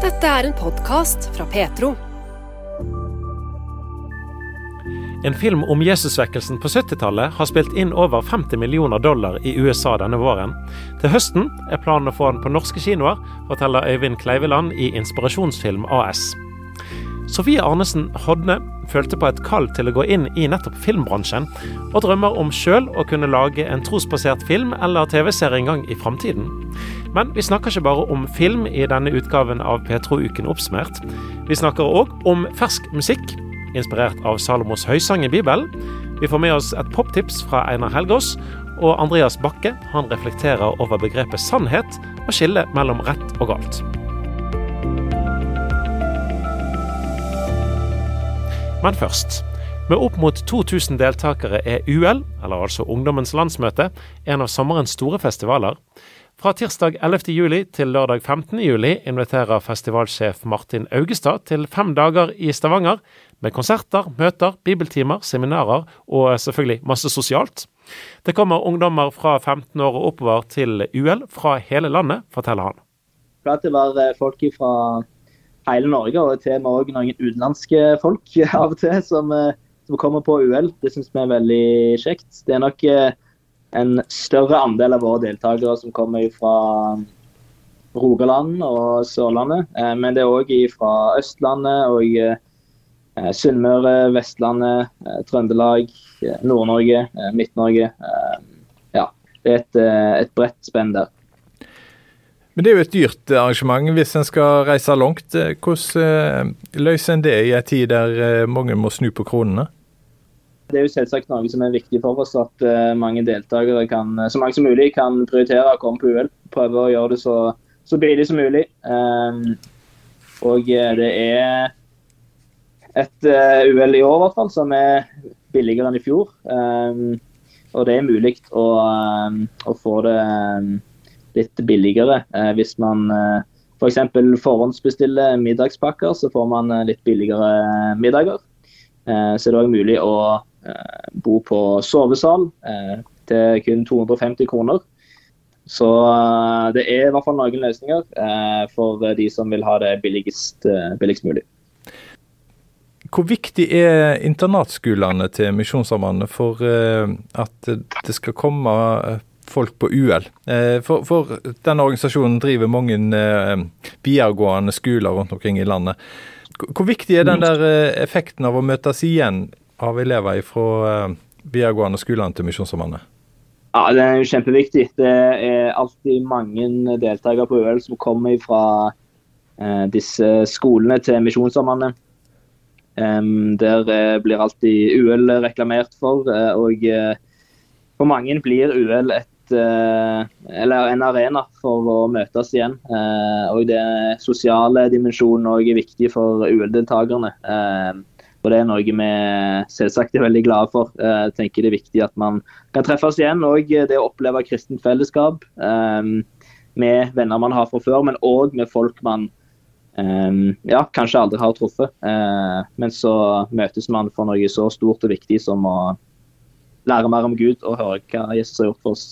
Dette er en podkast fra Petro. En film om Jesusvekkelsen på 70-tallet har spilt inn over 50 millioner dollar i USA denne våren. Til høsten er planen å få den på norske kinoer, forteller Øyvind Kleiveland i Inspirasjonsfilm AS. Sofie Arnesen Hodne følte på et kall til å gå inn i nettopp filmbransjen, og drømmer om sjøl å kunne lage en trosbasert film eller TV-serie en gang i framtiden. Men vi snakker ikke bare om film i denne utgaven av Petro-uken oppsummert. Vi snakker òg om fersk musikk, inspirert av Salomos høysang i Bibelen. Vi får med oss et poptips fra Einar Helgaas, og Andreas Bakke han reflekterer over begrepet sannhet og skillet mellom rett og galt. Men først. Med opp mot 2000 deltakere er UL, eller altså Ungdommens landsmøte, en av sommerens store festivaler. Fra tirsdag 11. juli til lørdag 15. juli inviterer festivalsjef Martin Augestad til fem dager i Stavanger, med konserter, møter, bibeltimer, seminarer og selvfølgelig masse sosialt. Det kommer ungdommer fra 15 år og oppover til UL fra hele landet, forteller han. Det pleier å være folk fra hele Norge, og til og med noen utenlandske folk av og til som, eh, som kommer på UL. Det syns vi er veldig kjekt. Det er nok eh, en større andel av våre deltakere som kommer fra Rogaland og Sørlandet, eh, men det er òg fra Østlandet og Sunnmøre, Vestlandet, Trøndelag, Nord-Norge, Midt-Norge. Ja, det er et, et bredt spenn der. Men det er jo et dyrt arrangement hvis en skal reise langt. Hvordan eh, løser en det i en tid der eh, mange må snu på kronene? Det er jo selvsagt noe som er viktig for oss, at uh, mange deltakere kan, så mange som mulig kan prioritere å komme på UL. Prøve å gjøre det så, så billig som mulig. Um, og det er et uh, UL i år i hvert fall som er billigere enn i fjor. Um, og det er mulig å, um, å få det um, litt billigere. uh, hvis man uh, f.eks. For forhåndsbestiller middagspakker, så får man uh, litt billigere middager. Så er det òg mulig å bo på sovesal til kun 250 kroner. Så det er i hvert fall noen løsninger for de som vil ha det billigst, billigst mulig. Hvor viktig er internatskolene til Misjonssambandet for at det skal komme folk på UL. Eh, for, for denne organisasjonen driver mange eh, videregående skoler rundt omkring i landet. Hvor viktig er den der eh, effekten av å møtes igjen av elever fra videregående skolene til Misjonssambandet? Ja, Det er jo kjempeviktig. Det er alltid mange deltakere på UL som kommer fra eh, disse skolene til Misjonssambandet. Um, der eh, blir alltid UL reklamert for. Eh, og for mange blir UL et Eh, en arena for å møtes igjen. Eh, og det sosiale dimensjonen er viktig for UL-deltakerne. Eh, og Det er noe vi selvsagt er veldig glade for. Jeg tenker Det er viktig at man kan treffes igjen. Og det å oppleve kristent fellesskap med venner man har fra før, men òg med folk man ja, kanskje aldri har truffet. Men så møtes man for noe så stort og viktig som å lære mer om Gud og høre hva Jesus har gjort for oss.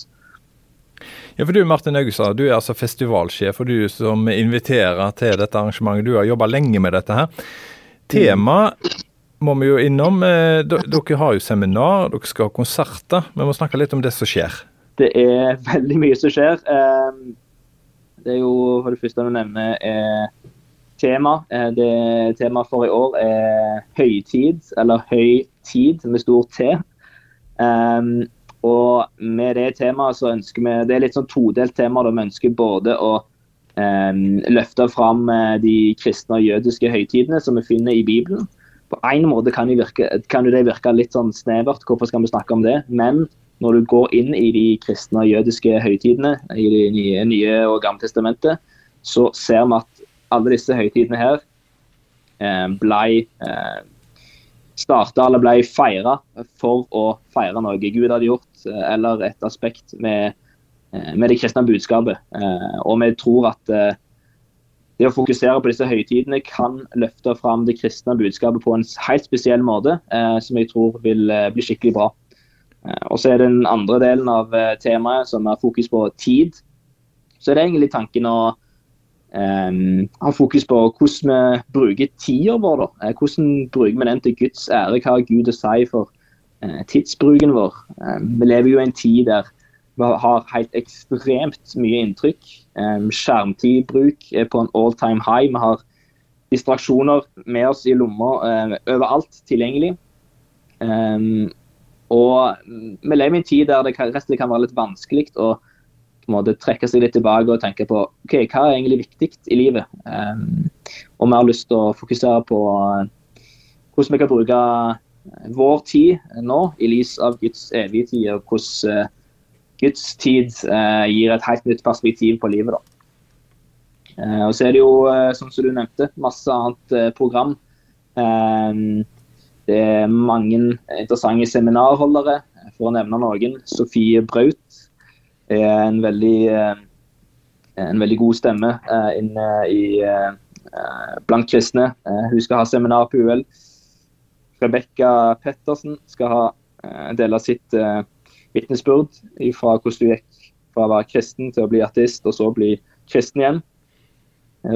Ja, for Du Martin Augustad, du er altså festivalsjef, og du som inviterer til dette arrangementet. Du har jobba lenge med dette her. Tema må vi jo innom. Eh, dere har jo seminar, dere skal ha konserter. Vi må snakke litt om det som skjer. Det er veldig mye som skjer. Eh, det er jo for det første du nevner er tema. Eh, det Temaet for i år er høytid, eller høytid med stor T. Og med det temaet så ønsker vi Det er litt sånn todelt tema. da Vi ønsker både å eh, løfte fram eh, de kristne og jødiske høytidene som vi finner i Bibelen. På en måte kan, virke, kan det virke litt sånn snevert, hvorfor skal vi snakke om det? Men når du går inn i de kristne og jødiske høytidene i Det nye, nye og gamle testamentet, så ser vi at alle disse høytidene her eh, ble eh, starta eller ble feira for å feire noe Gud hadde gjort, eh, eller et aspekt med, eh, med det kristne budskapet. Eh, og vi tror at det å fokusere på disse høytidene kan løfte fram det kristne budskapet på en helt spesiell måte, som jeg tror vil bli skikkelig bra. Og så er Den andre delen av temaet, som er fokus på tid, så er det egentlig tanken å um, ha fokus på hvordan vi bruker tida vår. da. Eh, hvordan bruker vi den til Guds ære? Hva har Gud å si for uh, tidsbruken vår? Um, vi lever jo i en tid der vi har helt ekstremt mye inntrykk. Skjermtidbruk er på en all time high. Vi har distraksjoner med oss i lomma overalt tilgjengelig. Og vi lever i en tid der det kan, resten kan være litt vanskelig å måte, trekke seg litt tilbake og tenke på ok, hva er egentlig viktig i livet. Og vi har lyst til å fokusere på uh, hvordan vi kan bruke vår tid nå i lys av Guds evige tid, og hvordan uh, Guds tid uh, gir et helt nytt perspektiv på livet. da. og så er det jo, som du nevnte, masse annet program. Det er mange interessante seminarholdere, for å nevne noen. Sofie Braut er en veldig, eh, en veldig god stemme eh, inne i, eh, blant kristne. Hun skal ha seminar på UL. Rebekka Pettersen skal ha dele sitt vitnesbyrd fra hvordan du gikk fra å være kristen til å bli ateist, og så bli kristen igjen.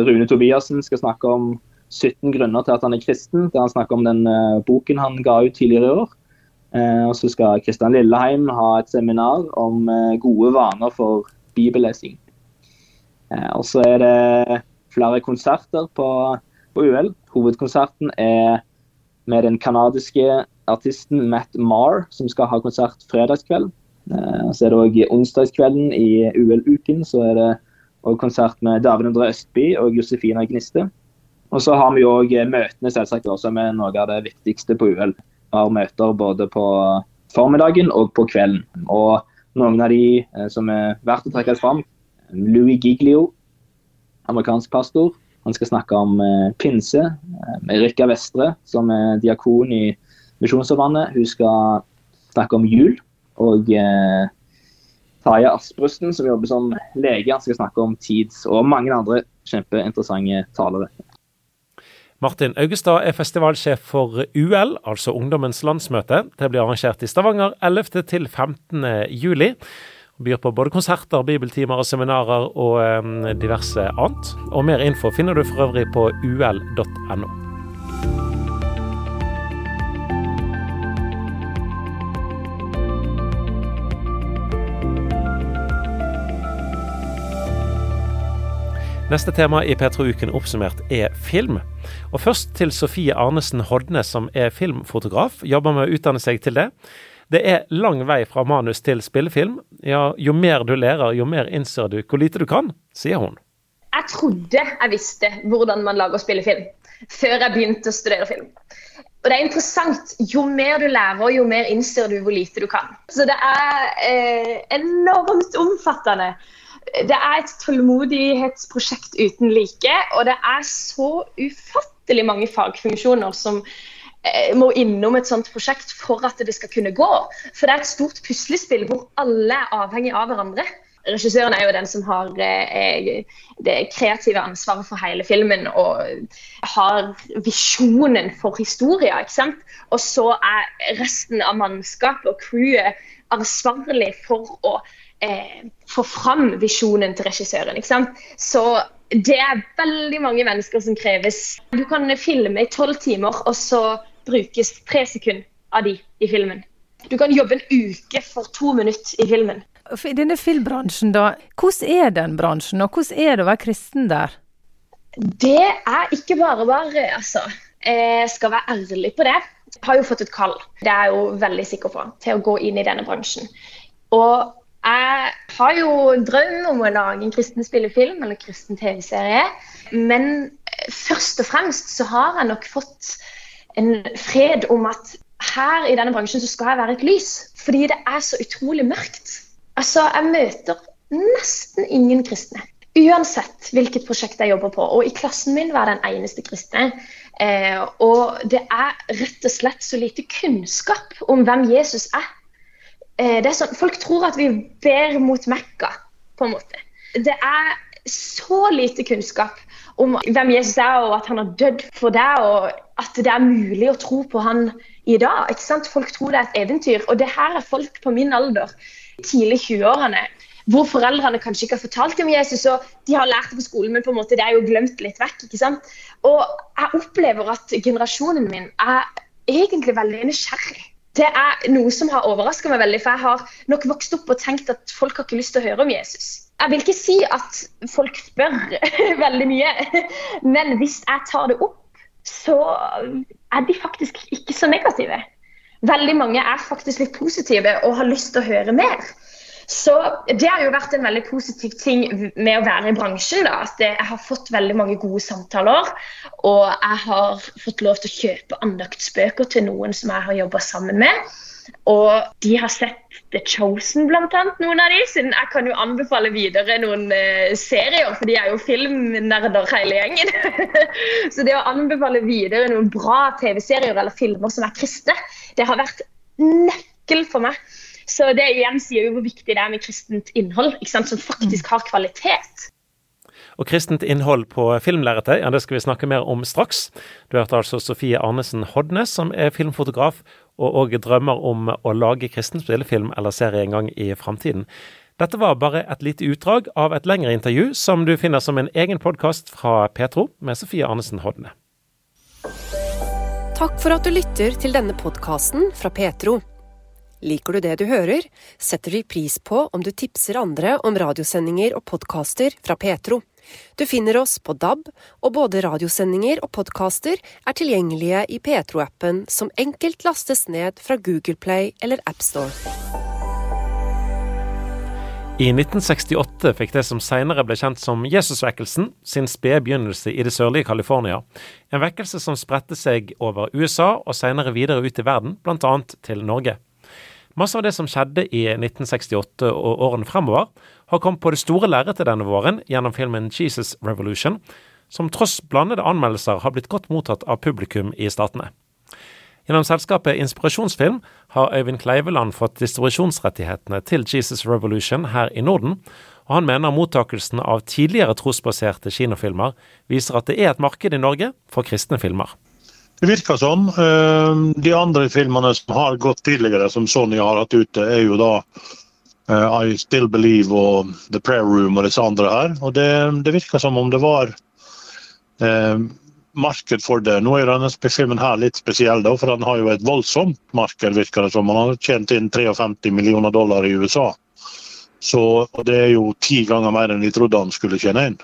Rune Tobiassen skal snakke om 17 grunner til at han er kristen, der han snakker om den uh, boken han ga ut tidligere i år. Uh, og Så skal Kristian Lilleheim ha et seminar om gode vaner for bibellesing. og Så er det flere konserter på, på UL. Hovedkonserten er med den canadiske artisten Matt Marr, som skal ha konsert fredagskveld. så er det òg onsdagskvelden i UL-uken så er det og konsert med David-Andre Østby og Josefina Gniste. Og så har vi òg eh, møtene, selvsagt, også med noe av det viktigste på UL. Vi har møter både på formiddagen og på kvelden. Og noen av de eh, som er verdt å trekke fram, Louis Giglio, amerikansk pastor. Han skal snakke om eh, pinse. Erika Vestre, som er diakon i Misjonssambandet, hun skal snakke om jul. Og eh, Tarjei Asprusten, som jobber som lege, skal snakke om tids Og mange andre kjempeinteressante talere. Martin Augestad er festivalsjef for UL, altså Ungdommens landsmøte. Det blir arrangert i Stavanger 11. til 15. juli. Byr på både konserter, bibeltimer og seminarer og um, diverse annet. Og mer info finner du for øvrig på ul.no. Neste tema i P3-uken oppsummert er film. Og først til Sofie Arnesen Hodne, som er filmfotograf. Jobber med å utdanne seg til det. Det er lang vei fra manus til spillefilm. Ja, jo mer du lærer, jo mer innser du hvor lite du kan, sier hun. Jeg trodde jeg visste hvordan man lager spillefilm, før jeg begynte å studere film. Og det er interessant. Jo mer du lærer, jo mer innser du hvor lite du kan. Så det er eh, enormt omfattende det er et tålmodighetsprosjekt uten like. Og det er så ufattelig mange fagfunksjoner som eh, må innom et sånt prosjekt for at det skal kunne gå. For det er et stort puslespill hvor alle er avhengig av hverandre. Regissøren er jo den som har eh, det kreative ansvaret for hele filmen og har visjonen for historien. ikke sant? Og så er resten av mannskapet og crewet ansvarlig for å eh, få fram visjonen til regissøren. ikke sant? Så det er veldig mange mennesker som kreves. Du kan filme i tolv timer, og så brukes tre sekunder av de i filmen. Du kan jobbe en uke for to minutter i filmen. I denne filmbransjen, da, hvordan er den bransjen, og hvordan er det å være kristen der? Det er ikke bare bare, altså. Jeg skal være ærlig på det. Jeg har jo fått et kall, det er jeg jo veldig sikker på, til å gå inn i denne bransjen. Og jeg har jo drøm om å lage en kristen spillefilm eller kristen TV-serie. Men først og fremst så har jeg nok fått en fred om at her i denne bransjen så skal jeg være et lys. Fordi det er så utrolig mørkt. Altså, jeg møter nesten ingen kristne. Uansett hvilket prosjekt jeg jobber på. Og i klassen min var jeg den eneste kristne. Eh, og det er rett og slett så lite kunnskap om hvem Jesus er det er sånn, Folk tror at vi ber mot Mekka, på en måte. Det er så lite kunnskap om hvem Jesus er, og at han har dødd for deg, og at det er mulig å tro på han i dag. ikke sant? Folk tror det er et eventyr. Og det her er folk på min alder, tidlig 20-årene. hvor foreldrene kanskje ikke har fortalt om Jesus, og de har lært det på skolen, men på en måte det er jo glemt litt vekk. ikke sant? Og jeg opplever at generasjonen min er egentlig veldig nysgjerrig. Det er noe som har overraska meg veldig, for jeg har nok vokst opp og tenkt at folk har ikke lyst til å høre om Jesus. Jeg vil ikke si at folk spør veldig mye, men hvis jeg tar det opp, så er de faktisk ikke så negative. Veldig mange er faktisk litt positive og har lyst til å høre mer. Så det har jo vært en veldig positiv ting med å være i bransjen. Da, at jeg har fått veldig mange gode samtaler. Og jeg har fått lov til å kjøpe andaktsbøker til noen som jeg har jobba sammen med. Og de har sett The Chosen, blant annet, noen av de. Siden jeg kan jo anbefale videre noen uh, serier, for de er jo filmnerder hele gjengen. så det å anbefale videre noen bra TV-serier eller filmer som er kristne, det har vært nøkkel for meg. Så det igjen sier jo hvor viktig det er med kristent innhold, som faktisk har kvalitet. Og kristent innhold på filmlerretet, ja, det skal vi snakke mer om straks. Du hørte altså Sofie Arnesen Hodnes, som er filmfotograf, og òg drømmer om å lage kristen spillefilm eller serie en gang i framtiden. Dette var bare et lite utdrag av et lengre intervju som du finner som en egen podkast fra Petro med Sofie Arnesen Hodne. Takk for at du lytter til denne podkasten fra Petro. Liker du det du hører, setter vi pris på om du tipser andre om radiosendinger og podkaster fra Petro. Du finner oss på DAB, og både radiosendinger og podkaster er tilgjengelige i Petro-appen, som enkelt lastes ned fra Google Play eller AppStore. I 1968 fikk det som senere ble kjent som Jesusvekkelsen, sin spede begynnelse i det sørlige California. En vekkelse som spredte seg over USA og senere videre ut i verden, bl.a. til Norge. Masse av det som skjedde i 1968 og årene fremover, har kommet på det store lerretet denne våren gjennom filmen Jesus Revolution, som tross blandede anmeldelser har blitt godt mottatt av publikum i statene. Gjennom selskapet Inspirasjonsfilm har Øyvind Kleiveland fått distribusjonsrettighetene til Jesus Revolution her i Norden, og han mener mottakelsen av tidligere trosbaserte kinofilmer viser at det er et marked i Norge for kristne filmer. Det virker. Ehm, de andre filmene som har gått tidligere, som Sony har hatt ute, er jo da eh, I Still Believe og The Prayer Room og disse andre her. Og det, det virker som om det var eh, marked for det. Nå er denne filmen her litt spesiell, da, for den har jo et voldsomt marked, virker det som. Man har tjent inn 53 millioner dollar i USA. Så, det er jo ti ganger mer enn de trodde han skulle tjene inn.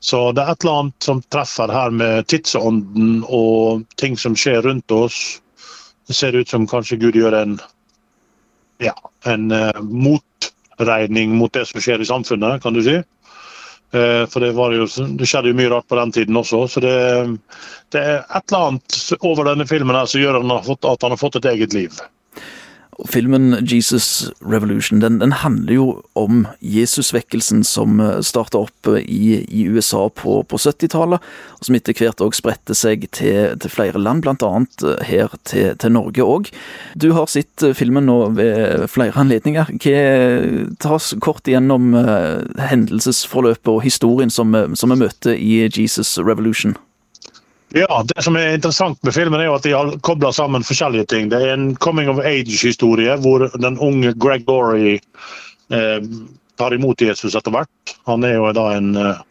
Så det er et eller annet som treffer her med tidsånden og ting som skjer rundt oss. Det ser ut som kanskje Gud gjør en, ja, en uh, motregning mot det som skjer i samfunnet, kan du si. Uh, for det, jo, det, skjedde jo mye rart på den tiden også. Så det, det er et eller annet over denne filmen her som gjør at han har fått et eget liv. Filmen 'Jesus Revolution' den, den handler jo om Jesusvekkelsen som eh, starta opp eh, i, i, USA på, på 70-tallet, og som etter hvert òg spredte seg til, til, flere land, bl.a. Eh, her til, til Norge òg. Du har sett filmen nå ved flere anledninger. Hva, ta oss kort igjennom hendelsesforløpet og historien som, som vi møter i 'Jesus Revolution'. Ja, Det som er interessant med filmen, er jo at de har kobla sammen forskjellige ting. Det er en coming of age-historie hvor den unge Gregory eh, tar imot Jesus etter hvert. Han er jo da en eh,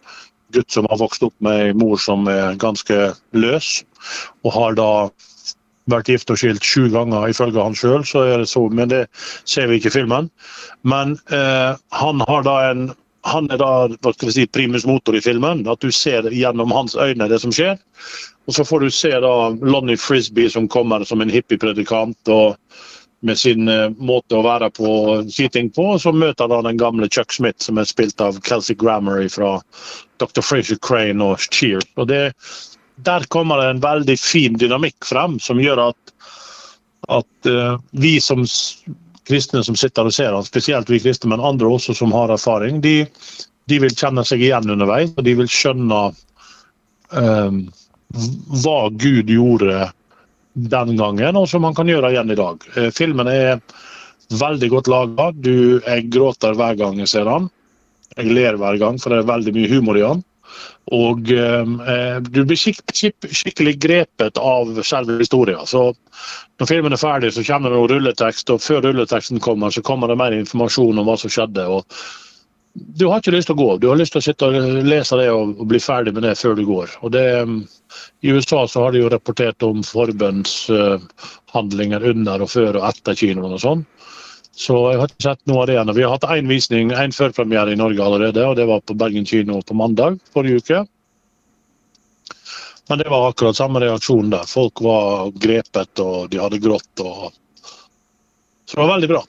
gutt som har vokst opp med en mor som er ganske løs, og har da vært gift og skilt sju ganger, ifølge han sjøl. Men det ser vi ikke i filmen. Men eh, han har da en han er da hva skal vi si, primus motor i filmen. At du ser gjennom hans øyne det som skjer. Og så får du se da Lonnie Frisbee som kommer som en hippiepredikant og med sin uh, måte å være på og si ting på. Og så møter han den gamle Chuck Smith, som er spilt av Kelsey Grammer fra Dr. Frazier Crane og Cheers. Og det, der kommer det en veldig fin dynamikk frem, som gjør at, at uh, vi som kristne som sitter og ser han, spesielt vi kristne, men andre også som har erfaring, de, de vil kjenne seg igjen underveis. Og de vil skjønne um, hva Gud gjorde den gangen, og som han kan gjøre igjen i dag. Uh, filmen er veldig godt laga. Jeg gråter hver gang jeg ser han. Jeg ler hver gang, for det er veldig mye humor i han. Og eh, du blir skik skik skikkelig grepet av selve historien. Så når filmen er ferdig, så kommer det noe rulletekst, og før rulleteksten kommer, så kommer det mer informasjon om hva som skjedde. og Du har ikke lyst til å gå, du har lyst til å sitte og lese det og, bli ferdig med det før du går. Og det, I USA så har de jo rapportert om forbønnshandlinger uh, under og før og etter kinoen og sånn. Så jeg har ikke sett noe av det ennå. Vi har hatt én visning, én førpremiere i Norge allerede, og det var på Bergen kino på mandag forrige uke. Men det var akkurat samme reaksjon der. Folk var grepet, og de hadde grått. Og... Så det var veldig bra.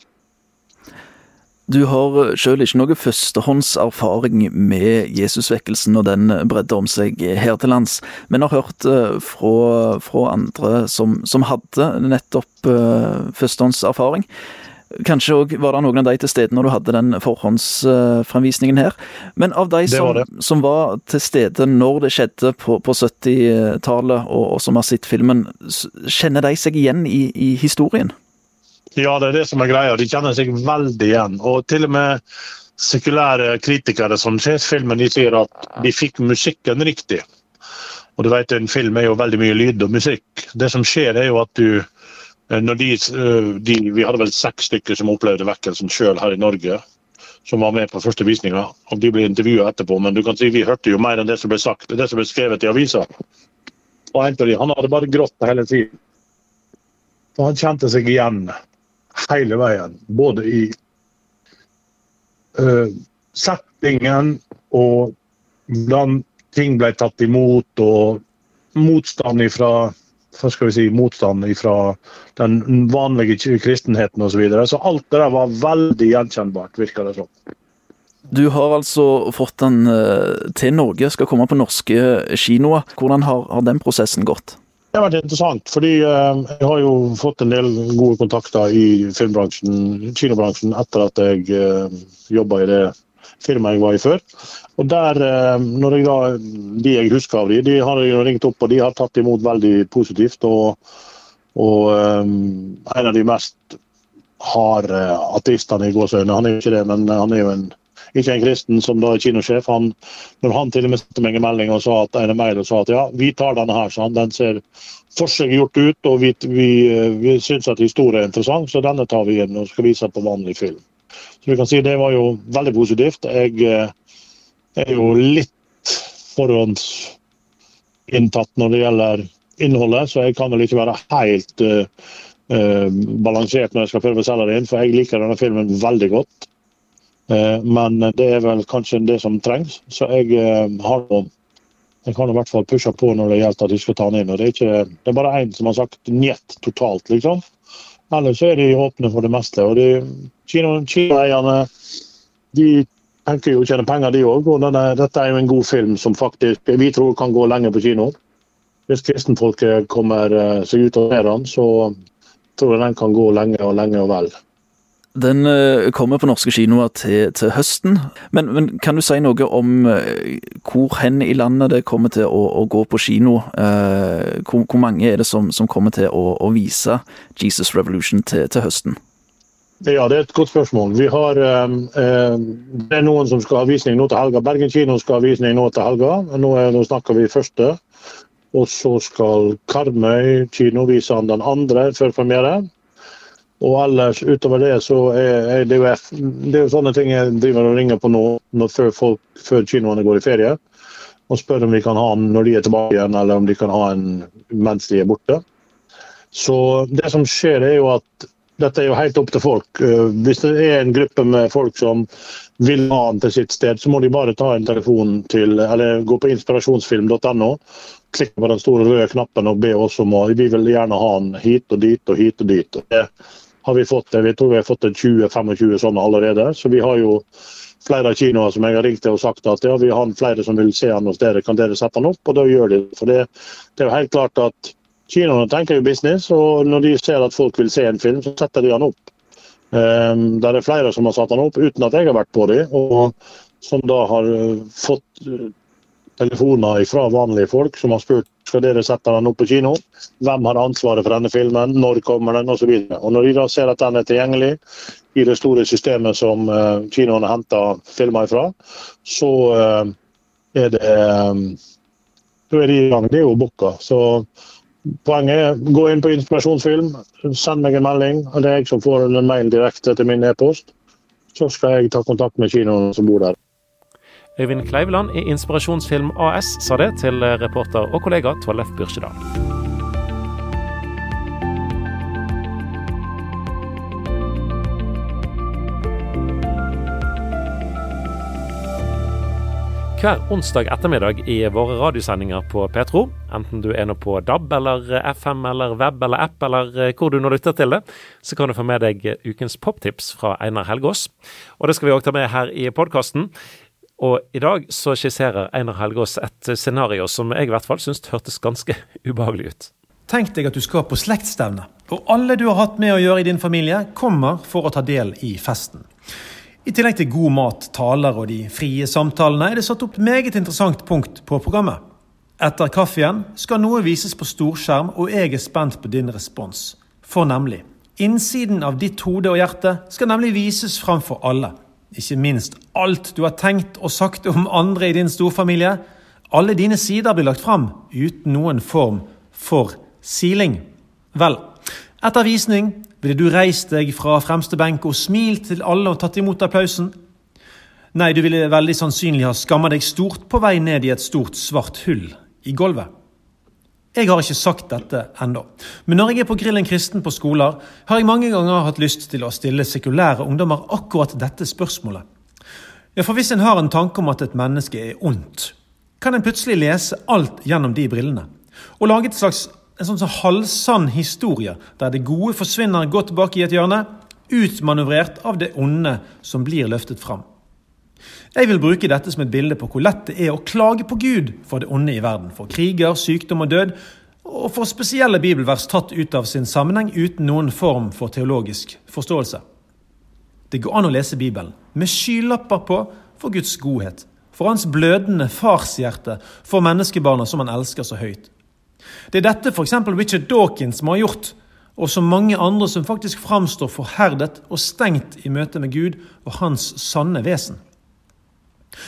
Du har sjøl ikke noe førstehåndserfaring med Jesusvekkelsen og den bredde om seg her til lands, men har hørt eh, fra, fra andre som, som hadde nettopp uh, førstehåndserfaring. Kanskje òg var det noen av de til stede når du hadde den forhåndsfremvisningen her. Men av de som var, som var til stede når det skjedde på, på 70-tallet, og, og, som har sett filmen, kjenner de seg igjen i, i, historien? Ja, det er det som er greia. De kjenner seg veldig igjen. Og til og med sekulære kritikere som ser filmen, de sier at de fikk musikken riktig. Og du vet, En film er jo veldig mye lyd og musikk. Det som skjer, er jo at du de, eh, de, vi hadde vel seks stykker som opplevde vekkelsen sjøl her i Norge, som var med på første visninga. Og de ble intervjua etterpå, men du kan si vi hørte jo mer enn det som ble sagt, det som ble skrevet i avisa. Og en av de, han hadde bare grått hele tiden. For han kjente seg igjen hele veien. Både i uh, settingen og hvordan ting ble tatt imot, og motstand ifra skal vi si, motstand fra den vanlige kristenheten osv. Så, videre. så alt det der var veldig gjenkjennbart, virker det som. Du har altså fått den eh, til Norge, skal komme på norske kinoer. Hvordan har, har den prosessen gått? Det har vært interessant, fordi eh, jeg har jo fått en del gode kontakter i filmbransjen, kinobransjen, etter at jeg eh, jobba i det firmaet jeg var i før. Og der, eh, når jeg da, De jeg husker av de, de har jeg ringt opp og de har tatt imot veldig positivt. Og, og um, en av de mest harde ateistene i gåseøynene, han er jo ikke det, men han er jo en, ikke en kristen som da er kinosjef. Han, når han til og med sendte meg en melding og sa at, en mail og sa at ja, vi tar denne her, sa han, den ser forseggjort ut, og vi, vi, vi syns at historien er interessant, så denne tar vi inn og skal vise på vanlig film. Så vi kan si Det var jo veldig positivt. Jeg eh, er jo litt forhåndsinntatt når det gjelder innholdet, så jeg kan vel ikke være helt uh, uh, balansert når jeg skal prøve å selge det inn, for jeg liker denne filmen veldig godt. Uh, men det er vel kanskje det som trengs, så jeg har noe jeg kan i hvert fall pushe på når det gjelder at de skal ta den inn. og Det er, ikke, det er bare én som har sagt njet totalt, liksom. Ellers er de åpne for det meste. og de, Kinoeierne de tenker jo å tjene penger, de òg. Og dette er jo en god film som faktisk vi tror kan gå lenge på kino. Hvis kristenfolket kommer eh, seg ut av den, så tror jeg den kan gå lenge og lenge og vel. Den eh, kommer på norske kinoer til, til høsten. Men, men, kan du si noe om eh, hvor hen i landet det kommer til å, å gå på kino? Eh, hvor, hvor, mange er det som, som kommer til å, å, vise Jesus Revolution til, til, høsten? Ja, Det er et godt spørsmål. Vi har, eh, Det er noen som skal ha visning nå til helga. Bergen kino skal ha visning nå til helga. Nå, er, nå snakker vi første. Og så skal Karmøy kino vise den andre før premiere. Og ellers utover det så er, det, jo, det er jo sånne ting jeg driver og ringer på nå når, før, folk, før kinoene går i ferie. Og spør om vi kan ha den når de er tilbake igjen, eller om de kan ha den mens de er borte. Så det som skjer, er jo at dette er jo helt opp til folk. Eh, hvis det er en gruppe med folk som vil ha den til sitt sted, så må de bare ta en telefon til, eller gå på inspirasjonsfilm.no. Klikke på den store røde knappen og be oss om å Vi vil gjerne ha den hit og dit og hit og dit. Og det har vi fått det. Vi tror vi har fått 20-25 sånne allerede. Så vi har jo flere kinoer som jeg har ringt til og sagt at ja, vi har flere som vil se han hos dere, kan dere sette han opp? Og da gjør de det. For det, det er jo helt klart at kinoene tenker jo business, og når de ser at folk vil se en film, så setter de han opp. Um, der er flere som har satt han opp uten at jeg har vært på dem, og som da har fått telefoner fra vanlige folk som har spurt skal dere sette den opp på kino. Hvem har ansvaret for denne filmen, når kommer den osv. Når de da ser at den er tilgjengelig i det store systemet som uh, kinoene henter filmer fra, så uh, er det um, Da er de i gang. Det er jo booka. Poenget er gå inn på inspirasjonsfilm, send meg en melding. Det er jeg som får en mail direkte til min e-post. Så skal jeg ta kontakt med kinoen som bor der. Øyvind Kleiveland i Inspirasjonsfilm AS sa det til reporter og kollega Tollef Byrkjedal. Hver onsdag ettermiddag i våre radiosendinger på Petro, enten du er nå på DAB eller FM eller web eller app eller eh, hvor du nå lytter til det, så kan du få med deg ukens poptips fra Einar Helgaas. Og det skal vi òg ta med her i podkasten. Og i dag så skisserer Einar Helgaas et scenario som jeg i hvert fall syns hørtes ganske ubehagelig ut. Tenk deg at du skal på slektsstevne, og alle du har hatt med å gjøre i din familie, kommer for å ta del i festen. I tillegg til god mat, taler og de frie samtalene er det satt opp meget interessant punkt på programmet. Etter kaffen skal noe vises på storskjerm, og jeg er spent på din respons. For nemlig, innsiden av ditt hode og hjerte skal nemlig vises framfor alle. Ikke minst alt du har tenkt og sagt om andre i din storfamilie. Alle dine sider blir lagt fram uten noen form for siling. Vel, etter visning ville du reist deg fra fremste benk og smilt til alle og tatt imot applausen? Nei, du ville veldig sannsynlig ha skamma deg stort på vei ned i et stort, svart hull i gulvet. Jeg har ikke sagt dette ennå, men når jeg er på Grillen kristen på skoler, har jeg mange ganger hatt lyst til å stille sekulære ungdommer akkurat dette spørsmålet. Ja, for hvis en har en tanke om at et menneske er ondt, kan en plutselig lese alt gjennom de brillene, og lage et slags en sånn, sånn halvsann historie, der det gode forsvinner godt tilbake i et hjørne, utmanøvrert av det onde som blir løftet fram. Jeg vil bruke dette som et bilde på hvor lett det er å klage på Gud for det onde i verden, for kriger, sykdom og død, og for spesielle bibelvers tatt ut av sin sammenheng uten noen form for teologisk forståelse. Det går an å lese Bibelen med skylapper på for Guds godhet, for hans blødende farshjerte for menneskebarna som han elsker så høyt. Det er dette f.eks. Richard Dawkins må ha gjort, og som mange andre som faktisk framstår forherdet og stengt i møte med Gud og hans sanne vesen.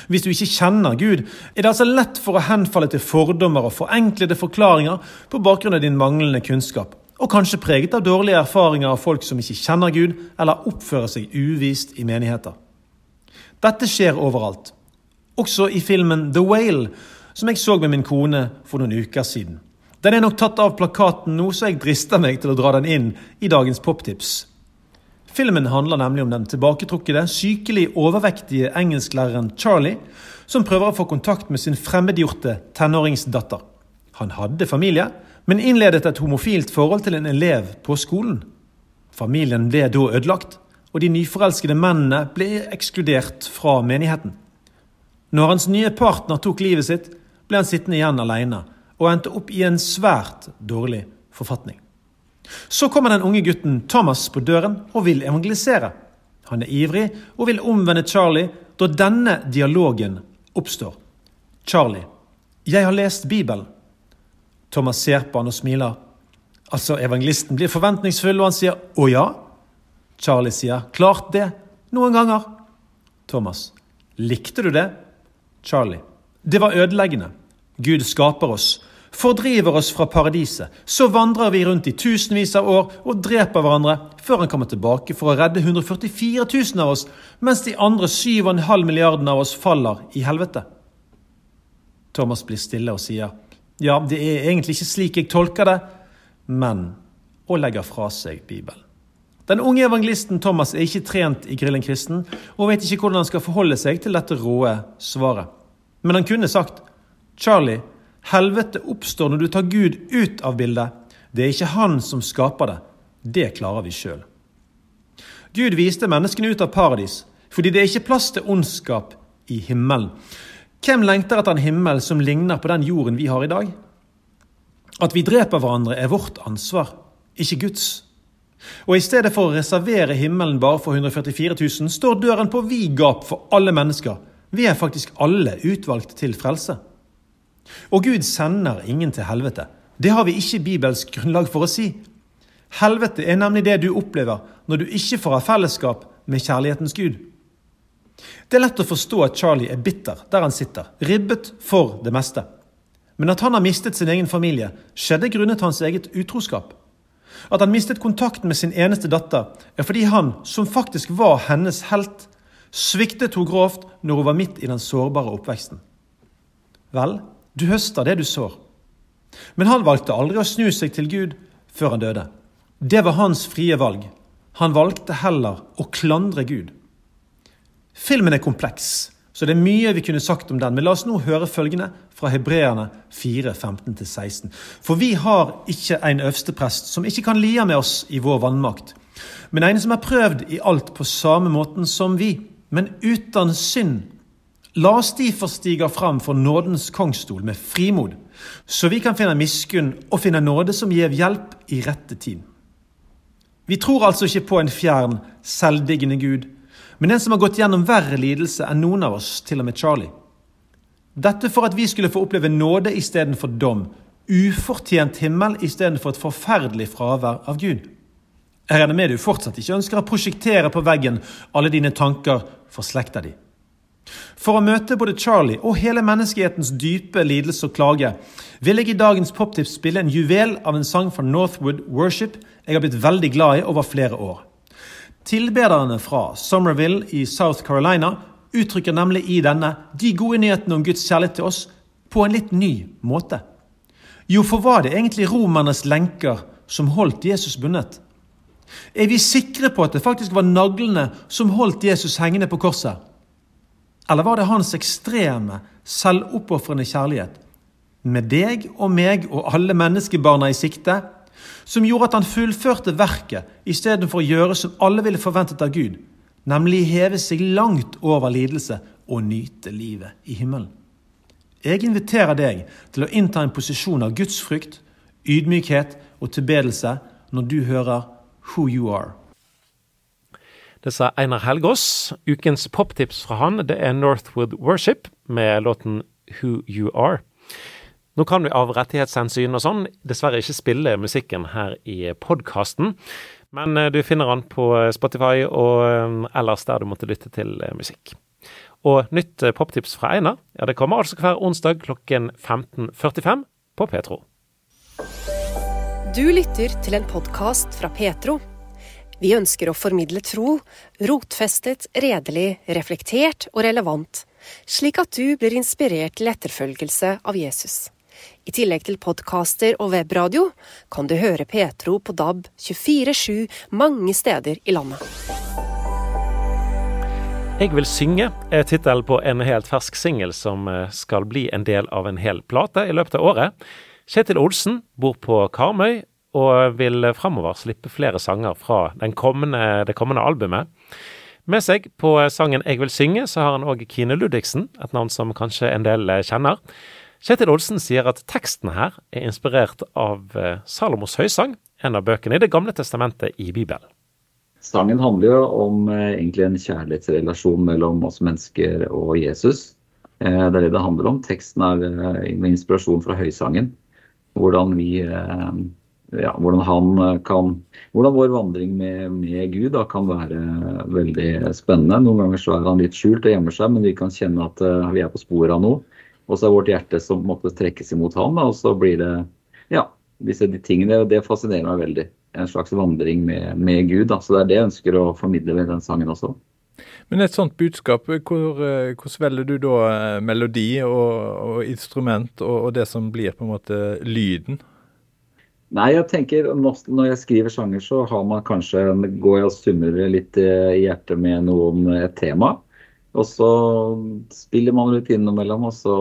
Hvis du ikke kjenner Gud, er det altså lett for å henfalle til fordommer og forenklede forklaringer på bakgrunn av din manglende kunnskap, og kanskje preget av dårlige erfaringer av folk som ikke kjenner Gud eller oppfører seg uvist i menigheter. Dette skjer overalt, også i filmen The Whale, som jeg så med min kone for noen uker siden. Den er nok tatt av plakaten nå, så jeg drister meg til å dra den inn i dagens poptips. Filmen handler nemlig om den tilbaketrukkede, sykelig overvektige engelsklæreren Charlie, som prøver å få kontakt med sin fremmedgjorte tenåringsdatter. Han hadde familie, men innledet et homofilt forhold til en elev på skolen. Familien ble da ødelagt, og de nyforelskede mennene ble ekskludert fra menigheten. Når hans nye partner tok livet sitt, ble han sittende igjen alene og endte opp i en svært dårlig forfatning. Så kommer den unge gutten Thomas på døren og vil evangelisere. Han er ivrig og vil omvende Charlie da denne dialogen oppstår. Charlie, jeg har lest Bibelen. Thomas ser på han og smiler. Altså, Evangelisten blir forventningsfull, og han sier 'Å ja?' Charlie sier 'Klart det', noen ganger. Thomas, likte du det? Charlie, det var ødeleggende. Gud skaper oss, fordriver oss fra paradiset. Så vandrer vi rundt i tusenvis av år og dreper hverandre, før han kommer tilbake for å redde 144 000 av oss, mens de andre 7,5 milliardene av oss faller i helvete. Thomas blir stille og sier, ja, det er egentlig ikke slik jeg tolker det, men og legger fra seg Bibelen. Den unge evangelisten Thomas er ikke trent i Grillen kristen, og vet ikke hvordan han skal forholde seg til dette råe svaret. Men han kunne sagt Charlie, helvete oppstår når du tar Gud ut av bildet. Det er ikke han som skaper det. Det klarer vi sjøl. Gud viste menneskene ut av paradis fordi det er ikke plass til ondskap i himmelen. Hvem lengter etter en himmel som ligner på den jorden vi har i dag? At vi dreper hverandre er vårt ansvar, ikke Guds. Og i stedet for å reservere himmelen bare for 144 000, står døren på vid gap for alle mennesker. Vi er faktisk alle utvalgt til frelse. Og Gud sender ingen til helvete. Det har vi ikke bibelsk grunnlag for å si. Helvete er nemlig det du opplever når du ikke får ha fellesskap med kjærlighetens Gud. Det er lett å forstå at Charlie er bitter der han sitter, ribbet for det meste. Men at han har mistet sin egen familie, skjedde grunnet hans eget utroskap. At han mistet kontakten med sin eneste datter, er fordi han, som faktisk var hennes helt, sviktet henne grovt når hun var midt i den sårbare oppveksten. Vel, du høster det du sår. Men han valgte aldri å snu seg til Gud før han døde. Det var hans frie valg. Han valgte heller å klandre Gud. Filmen er kompleks, så det er mye vi kunne sagt om den, men la oss nå høre følgende fra Hebreerne 4, 15-16. For vi har ikke en øversteprest som ikke kan lia med oss i vår vannmakt, men en som er prøvd i alt på samme måten som vi, men uten synd. La oss derfor stige fram for nådens kongstol med frimod, så vi kan finne miskunn og finne nåde som gir hjelp i rette tid. Vi tror altså ikke på en fjern, selvdiggende Gud, men en som har gått gjennom verre lidelse enn noen av oss, til og med Charlie. Dette for at vi skulle få oppleve nåde istedenfor dom, ufortjent himmel istedenfor et forferdelig fravær av Gud. Jeg regner med du fortsatt ikke ønsker å prosjektere på veggen alle dine tanker for slekta di. For å møte både Charlie og hele menneskehetens dype lidelse og klage vil jeg i dagens poptips spille en juvel av en sang fra Northwood Worship jeg har blitt veldig glad i over flere år. Tilbederne fra Somerville i South Carolina uttrykker nemlig i denne de gode nyhetene om Guds kjærlighet til oss på en litt ny måte. Jo, for var det egentlig romernes lenker som holdt Jesus bundet? Er vi sikre på at det faktisk var naglene som holdt Jesus hengende på korset? Eller var det hans ekstreme, selvoppofrende kjærlighet, med deg og meg og alle menneskebarna i sikte, som gjorde at han fullførte verket istedenfor å gjøre som alle ville forventet av Gud, nemlig heve seg langt over lidelse og nyte livet i himmelen. Jeg inviterer deg til å innta en posisjon av gudsfrykt, ydmykhet og tilbedelse når du hører Who You Are. Det sa Einar Helgaas. Ukens poptips fra han det er Northwood Worship med låten Who You Are. Nå kan vi av rettighetshensyn og sånn dessverre ikke spille musikken her i podkasten, men eh, du finner den på Spotify og eh, ellers der du måtte lytte til eh, musikk. Og nytt poptips fra Einar ja, det kommer altså hver onsdag klokken 15.45 på Petro. Du lytter til en podkast fra Petro. Vi ønsker å formidle tro, rotfestet, redelig, reflektert og relevant, slik at du blir inspirert til etterfølgelse av Jesus. I tillegg til podkaster og webradio kan du høre Petro på DAB 24-7 mange steder i landet. Jeg vil synge er tittelen på en helt fersk singel som eh, skal bli en del av en hel plate i løpet av året. Kjetil Olsen bor på Karmøy og vil framover slippe flere sanger fra kommende, det kommende albumet. Med seg på sangen 'Jeg vil synge' så har han òg Kine Ludvigsen, et navn som kanskje en del kjenner. Kjetil Olsen sier at teksten her er inspirert av eh, Salomos høysang, en av bøkene i Det gamle testamentet i Bibelen. Sangen handler jo om eh, egentlig en kjærlighetsrelasjon mellom oss mennesker og Jesus. Eh, det er det det handler om. Teksten er med inspirasjon fra høysangen. Hvordan vi ja, hvordan han kan Hvordan vår vandring med, med Gud da, kan være veldig spennende. Noen ganger så er han litt skjult og gjemmer seg, men vi kan kjenne at vi er på sporet av noe. Og så er vårt hjerte som måtte trekkes imot ham, og så blir det ja, disse de tingene. Det fascinerer meg veldig. En slags vandring med, med Gud. Da. Så det er det jeg ønsker å formidle ved den sangen også. Men et sånt budskap, hvor, eh, hvordan velger du da eh, melodi og, og instrument og, og, det som blir på en måte lyden? Nei, jeg tenker Når jeg skriver sanger, så har man kanskje, går jeg og summer litt eh, i hjertet med noe om et tema. Og så spiller man litt innimellom, og så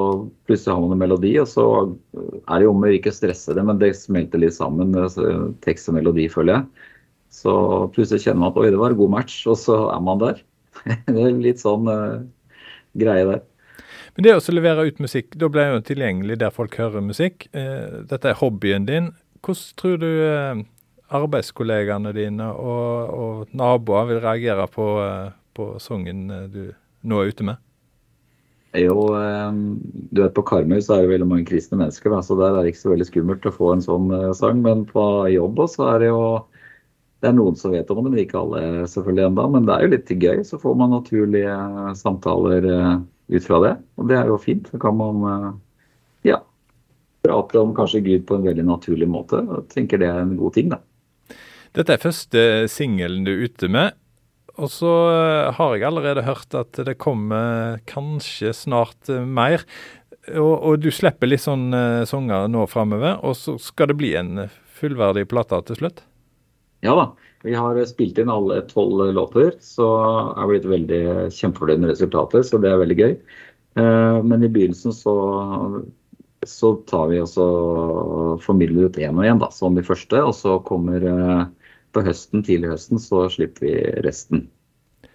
plutselig har man en melodi. Og så er det jo om å ikke stresse det, men det smelter litt sammen, tekst og melodi, føler jeg. Så plutselig kjenner man at oi, det var en god match, og så er man der. det er litt sånn uh, greie der. Men det å levere ut musikk, da blir jo tilgjengelig der folk hører musikk. Eh, dette er hobbyen din. Hvordan tror du eh, arbeidskollegaene dine og, og naboer vil reagere på, på sangen du nå er ute med? Jo, du vet på Karmøy så er det veldig mange kristne mennesker, så der er det ikke så veldig skummelt å få en sånn sang. Men på jobb også er det jo Det er noen som vet om det, men ikke alle selvfølgelig enda. Men det er jo litt gøy. Så får man naturlige samtaler eh, ut fra det. Og det er jo fint. Så kan man eh, ja, prate om kanskje Gud på en veldig naturlig måte. Jeg tenker det er en god ting, da. Dette er første singelen du er ute med. Og så eh, har jeg allerede hørt at det kommer kanskje snart mer. Og, og du slipper litt sånn uh, sanger nå framover, og så skal det bli en fullverdig plate til slutt? Ja da. Vi har spilt inn alle tolv låter, så er vi blitt veldig kjempefornøyd med resultatet. Så det er veldig gøy. Eh, men i begynnelsen så, så tar vi også formidler ut én og én, som de første. Og så kommer eh, på høsten, tidlig høsten, så slipper vi resten.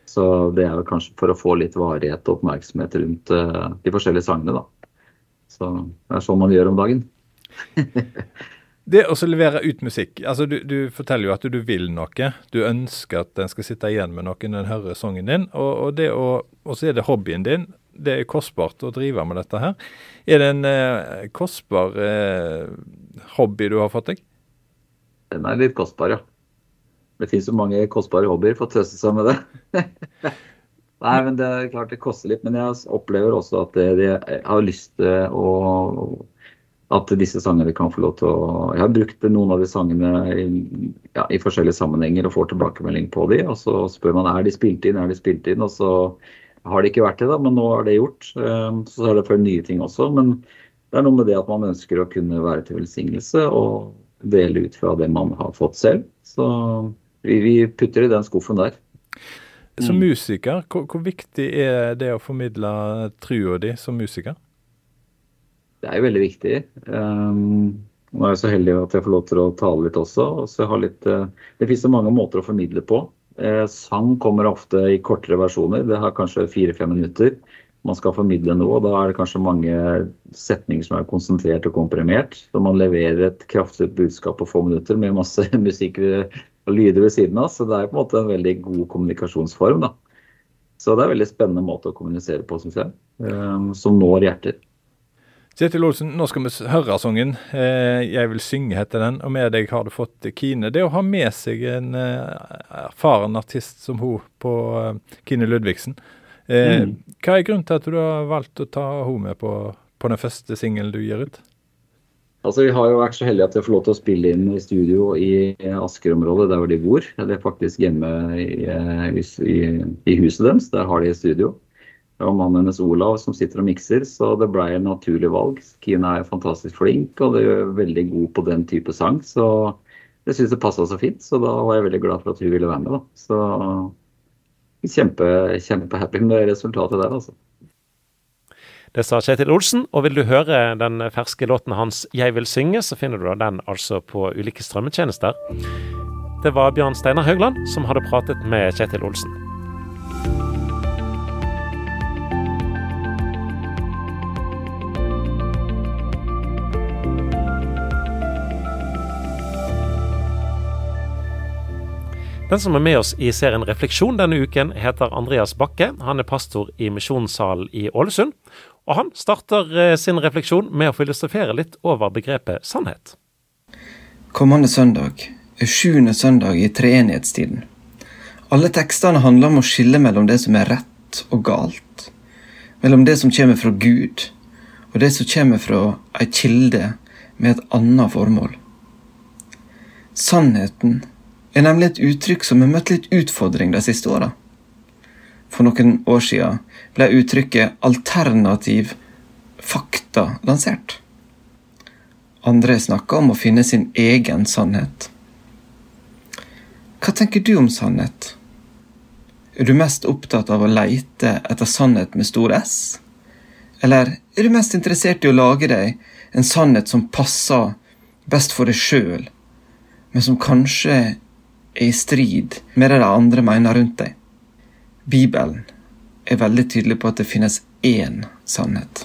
Så det er kanskje for å få litt varighet og oppmerksomhet rundt eh, de forskjellige sangene, da. Så det er sånn man gjør om dagen. Det å levere ut musikk altså du, du, forteller jo at du vil noe. Du ønsker at den skal sitte igjen med noen den hører sangen din. Og, og, det å, og så er det hobbyen din. Det er kostbart å drive med dette her. Er det en eh, kostbar eh, hobby du har fått deg? Den er litt kostbar, ja. Det finnes jo mange kostbare hobbyer, for å trøste seg med det. Nei, men det er klart det koster litt. Men jeg opplever også at jeg har lyst til å at disse sangene kan få lov til å Jeg har brukt noen av de sangene i, ja, i forskjellige sammenhenger og får tilbakemelding på de, og så spør man er de spilt inn, er de spilt inn, og så har det ikke vært det, da, men nå er det gjort. Ehm, så er det for nye ting også. Men det er noe med det at man ønsker å kunne være til velsignelse og dele ut fra det man har fått selv. Så vi, vi putter i den skuffen der. Som musiker, hvor, hvor viktig er det å formidle trua di som musiker? det er jo veldig viktig. Um, nå er jeg så heldig at jeg får lov til å tale litt også. også litt, uh, det finnes så mange måter å formidle på. Uh, sang kommer ofte i kortere versjoner. Det har kanskje fire-fem minutter. Man skal formidle noe, og da er det kanskje mange setninger som er konsentrert og komprimert. Så man leverer et kraftig budskap på få minutter med masse musikk og lyder ved siden av. Så det er på en måte en veldig god kommunikasjonsform. da. Så det er en veldig spennende måte å kommunisere på, syns jeg. Um, som når hjerter. Kjetil Olsen, nå skal vi høre sangen. Eh, 'Jeg vil synge' heter den. Og med deg har du fått Kine. Det å ha med seg en eh, erfaren artist som hun på eh, Kine Ludvigsen. Mm. Hva er grunnen til at du har valgt å ta henne med på, på den første singelen du gir ut? Altså, Vi har jo vært så heldige at vi får lov til å spille inn i studio i Asker-området, der hvor de bor. Det er faktisk hjemme i, i, i huset deres. Der har de studio og mannen hennes Olav som sitter og mikser, så det ble en naturlig valg. Kine er fantastisk flink og er veldig god på den type sang, så jeg syns det passa så fint. Så da var jeg veldig glad for at hun ville være med. da. Så kjempe, kjempehappy med resultatet der, altså. Det sa Kjetil Olsen, og vil du høre den ferske låten hans 'Jeg vil synge', så finner du den altså på ulike strømmetjenester. Det var Bjørn Steinar Haugland som hadde pratet med Kjetil Olsen. Den som er med oss i serien Refleksjon denne uken, heter Andreas Bakke. Han er pastor i Misjonssalen i Ålesund. Og han starter eh, sin refleksjon med å filosofere litt over begrepet sannhet. Kommende søndag er sjuende søndag i treenighetstiden. Alle tekstene handler om å skille mellom det som er rett og galt. Mellom det som kommer fra Gud, og det som kommer fra ei kilde med et annet formål. Sannheten er nemlig et uttrykk som har møtt litt utfordring de siste åra. For noen år siden ble uttrykket 'alternativ fakta' lansert. Andre snakker om å finne sin egen sannhet. Hva tenker du om sannhet? Er du mest opptatt av å leite etter sannhet med stor S? Eller er du mest interessert i å lage deg en sannhet som passer best for deg sjøl, men som kanskje er i strid med det de andre mener rundt deg. Bibelen er veldig tydelig på at det finnes én sannhet.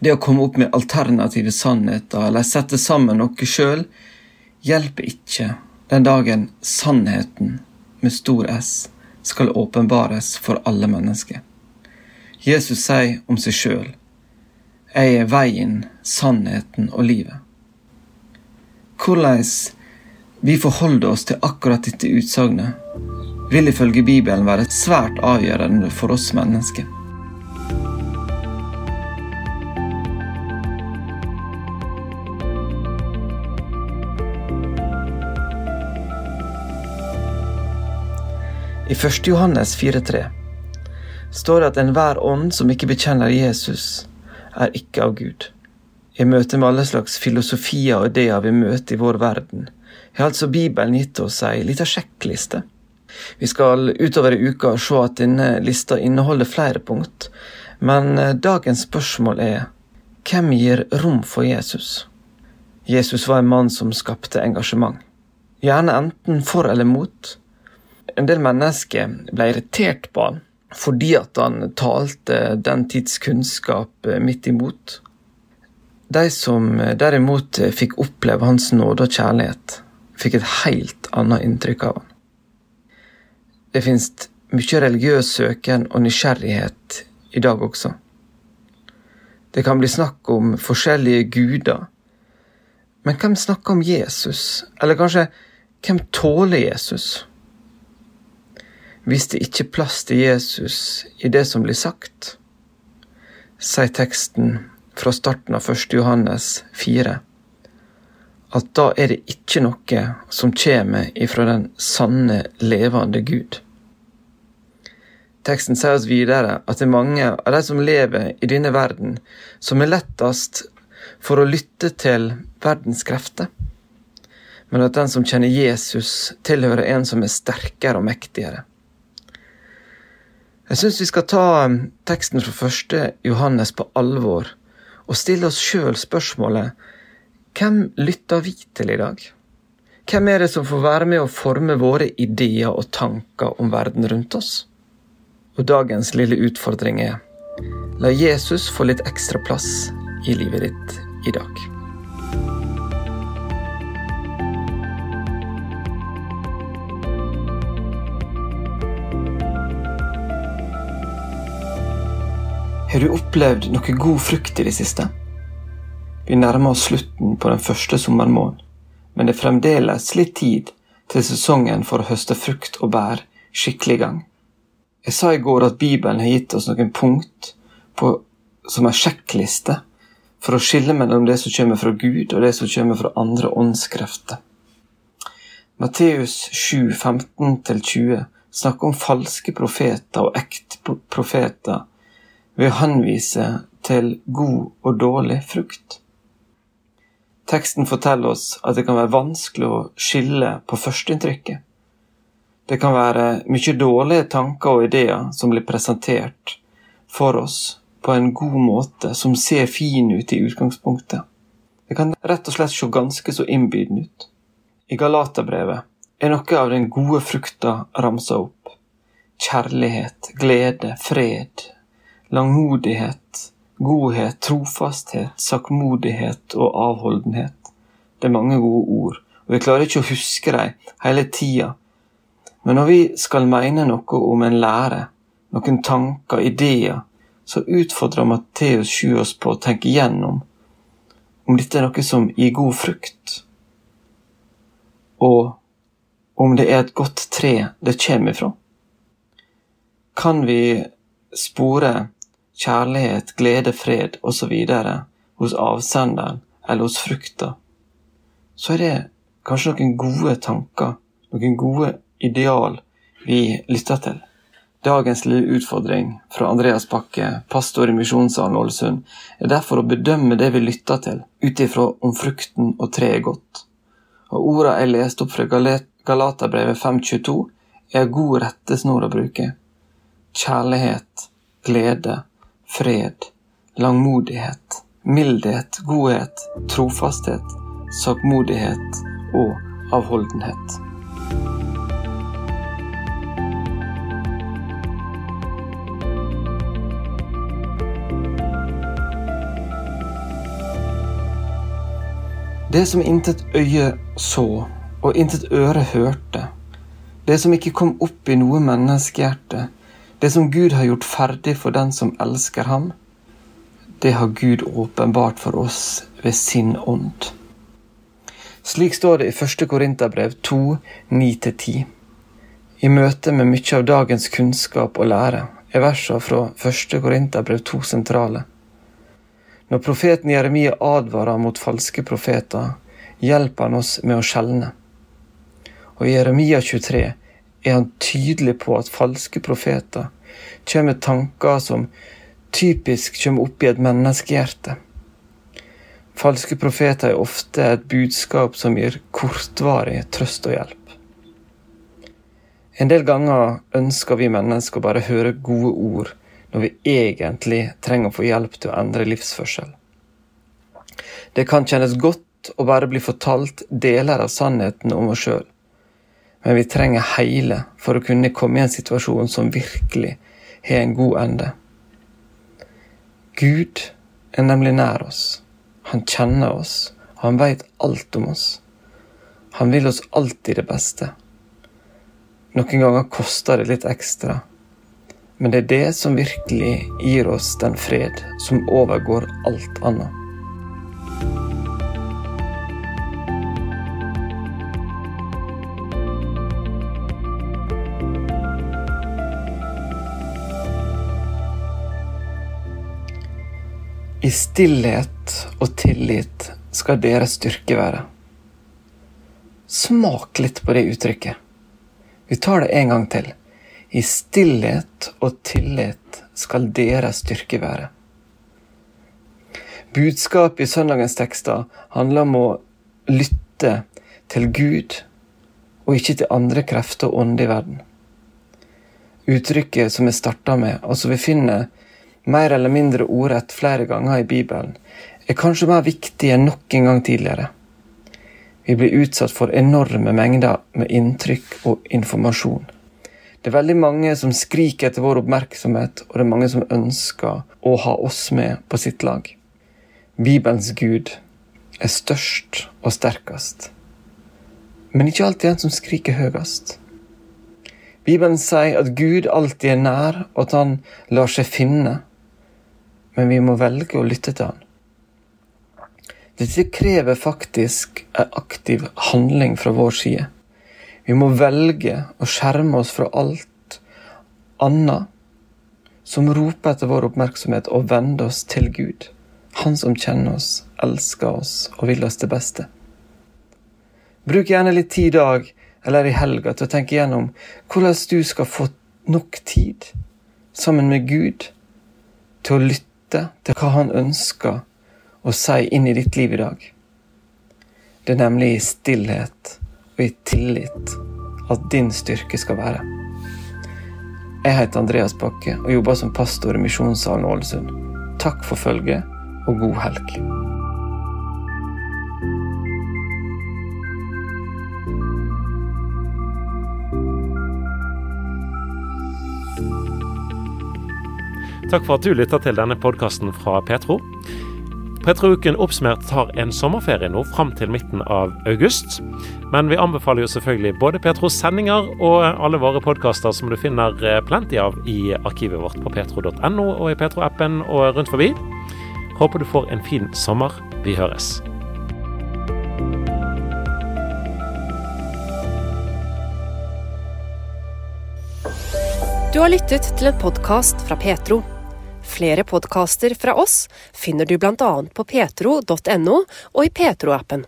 Det å komme opp med alternative sannheter eller sette sammen noe sjøl, hjelper ikke den dagen sannheten med stor S skal åpenbares for alle mennesker. Jesus sier om seg sjøl, Jeg er veien, sannheten og livet. Hvordan vi forholder oss til akkurat dette utsagnet, vil ifølge Bibelen være svært avgjørende for oss mennesker. I 1. Johannes 4,3 står det at enhver ånd som ikke bekjenner Jesus, er ikke av Gud. I møte med alle slags filosofier og ideer vi møter i vår verden, har altså Bibelen gitt oss ei lita sjekkliste. Vi skal utover i uka se at denne lista inneholder flere punkt, men eh, dagens spørsmål er hvem gir rom for Jesus? Jesus var en mann som skapte engasjement, gjerne enten for eller mot en del mennesker ble irritert på han fordi at han talte den tids kunnskap eh, midt imot. De som eh, derimot fikk oppleve hans nåde og kjærlighet, fikk et helt annet inntrykk av han. Det finnes mye religiøs søken og nysgjerrighet i dag også. Det kan bli snakk om forskjellige guder. Men hvem snakker om Jesus? Eller kanskje, hvem tåler Jesus? hvis det ikke er plass til Jesus i det som blir sagt, sier teksten fra starten av 1. Johannes 4, at da er det ikke noe som kommer ifra den sanne, levende Gud. Teksten sier oss videre at det er mange av de som lever i denne verden, som er lettest for å lytte til verdens krefter, men at den som kjenner Jesus, tilhører en som er sterkere og mektigere. Jeg syns vi skal ta teksten fra første Johannes på alvor og stille oss sjøl spørsmålet hvem lytter vi til i dag? Hvem er det som får være med å forme våre ideer og tanker om verden rundt oss? Og dagens lille utfordring er la Jesus få litt ekstra plass i livet ditt i dag. Har du opplevd noe god frukt i det siste? Vi nærmer oss slutten på den første sommermåneden, men det er fremdeles litt tid til sesongen for å høste frukt og bær skikkelig i gang. Jeg sa i går at Bibelen har gitt oss noen punkt på, som er sjekkliste for å skille mellom det som kommer fra Gud og det som kommer fra andre åndskrefter. Matteus 7, 15-20 snakker om falske profeter og ekte profeter ved å henvise til god og dårlig frukt. Teksten forteller oss at det kan være vanskelig å skille på førsteinntrykket. Det kan være mye dårlige tanker og ideer som blir presentert for oss på en god måte, som ser fin ut i utgangspunktet. Det kan rett og slett se ganske så innbydende ut. I Galaterbrevet er noe av den gode frukta ramsa opp. Kjærlighet, glede, fred, langmodighet, godhet, trofasthet, sakkmodighet og avholdenhet. Det er mange gode ord, og vi klarer ikke å huske dem hele tida. Men når vi skal mene noe om en lære, noen tanker, ideer, så utfordrer Matteus 7 oss på å tenke igjennom om dette er noe som gir god frukt, og om det er et godt tre det kommer ifra. Kan vi spore kjærlighet, glede, fred osv. hos avsenderen eller hos frukta, så er det kanskje noen gode tanker, noen gode ideal vi lytter til. Dagens lille utfordring fra Andreas Bakke, pastor i Misjonssalen Ålesund, er derfor å bedømme det vi lytter til, ut ifra om frukten og treet er godt. Og orda jeg leste opp fra Galaterbrevet 522, er god rettesnor å bruke. Kjærlighet, glede, fred, langmodighet, mildhet, godhet, trofasthet, sakmodighet og avholdenhet. Det som intet øye så, og intet øre hørte, det som ikke kom opp i noe menneskehjerte, det som Gud har gjort ferdig for den som elsker ham, det har Gud åpenbart for oss ved sin ånd. Slik står det i 1. Korinterbrev 2, 9-10. I møte med mye av dagens kunnskap og lære er versene fra 1. Korinterbrev 2 sentrale. Når profeten Jeremia advarer mot falske profeter, hjelper han oss med å skjelne. Og i Jeremia 23 er han tydelig på at falske profeter kommer med tanker som typisk kommer opp i et menneskehjerte. Falske profeter er ofte et budskap som gir kortvarig trøst og hjelp. En del ganger ønsker vi mennesker bare høre gode ord når vi egentlig trenger å få hjelp til å endre livsførsel. Det kan kjennes godt å bare bli fortalt deler av sannheten om oss sjøl, men vi trenger hele for å kunne komme i en situasjon som virkelig har en god ende. Gud er nemlig nær oss. Han kjenner oss, og han veit alt om oss. Han vil oss alltid det beste. Noen ganger koster det litt ekstra, men det er det som virkelig gir oss den fred som overgår alt annet. I stillhet og tillit skal deres styrke være. Smak litt på det uttrykket. Vi tar det en gang til. I stillhet og tillit skal deres styrke være. Budskapet i søndagens tekster handler om å lytte til Gud og ikke til andre krefter og ånd i verden. Uttrykket som vi starta med, og som vi finner mer eller mindre ordrett flere ganger i Bibelen, er kanskje mer viktig enn noen gang tidligere. Vi blir utsatt for enorme mengder med inntrykk og informasjon. Det er veldig mange som skriker etter vår oppmerksomhet, og det er mange som ønsker å ha oss med på sitt lag. Bibelens Gud er størst og sterkest, men ikke alltid en som skriker høyest. Bibelen sier at Gud alltid er nær, og at han lar seg finne men vi må velge å lytte til han. Dette krever faktisk en aktiv handling fra vår side. Vi må velge å skjerme oss fra alt annet som roper etter vår oppmerksomhet, og vende oss til Gud. Han som kjenner oss, elsker oss og vil oss det beste. Bruk gjerne litt tid i dag eller i helga til å tenke gjennom hvordan du skal få nok tid sammen med Gud til å lytte lytte til hva han ønsker å si inn i ditt liv i dag. Det er nemlig i stillhet og i tillit at din styrke skal være. Jeg heter Andreas Bakke og jobber som pastor i Misjonssalen Ålesund. Takk for følget og god helg. Takk for at du lytter til denne podkasten fra Petro. Petro-uken oppsummert tar en sommerferie nå fram til midten av august. Men vi anbefaler jo selvfølgelig både Petros sendinger og alle våre podkaster som du finner eh, plenty av i arkivet vårt på petro.no og i Petro-appen og rundt forbi. Håper du får en fin sommer. Vi høres. Du har lyttet til en podkast fra Petro. Flere podkaster fra oss finner du bl.a. på petro.no og i Petro-appen.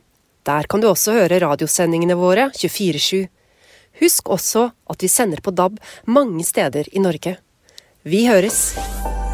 Der kan du også høre radiosendingene våre 24-7. Husk også at vi sender på DAB mange steder i Norge. Vi høres!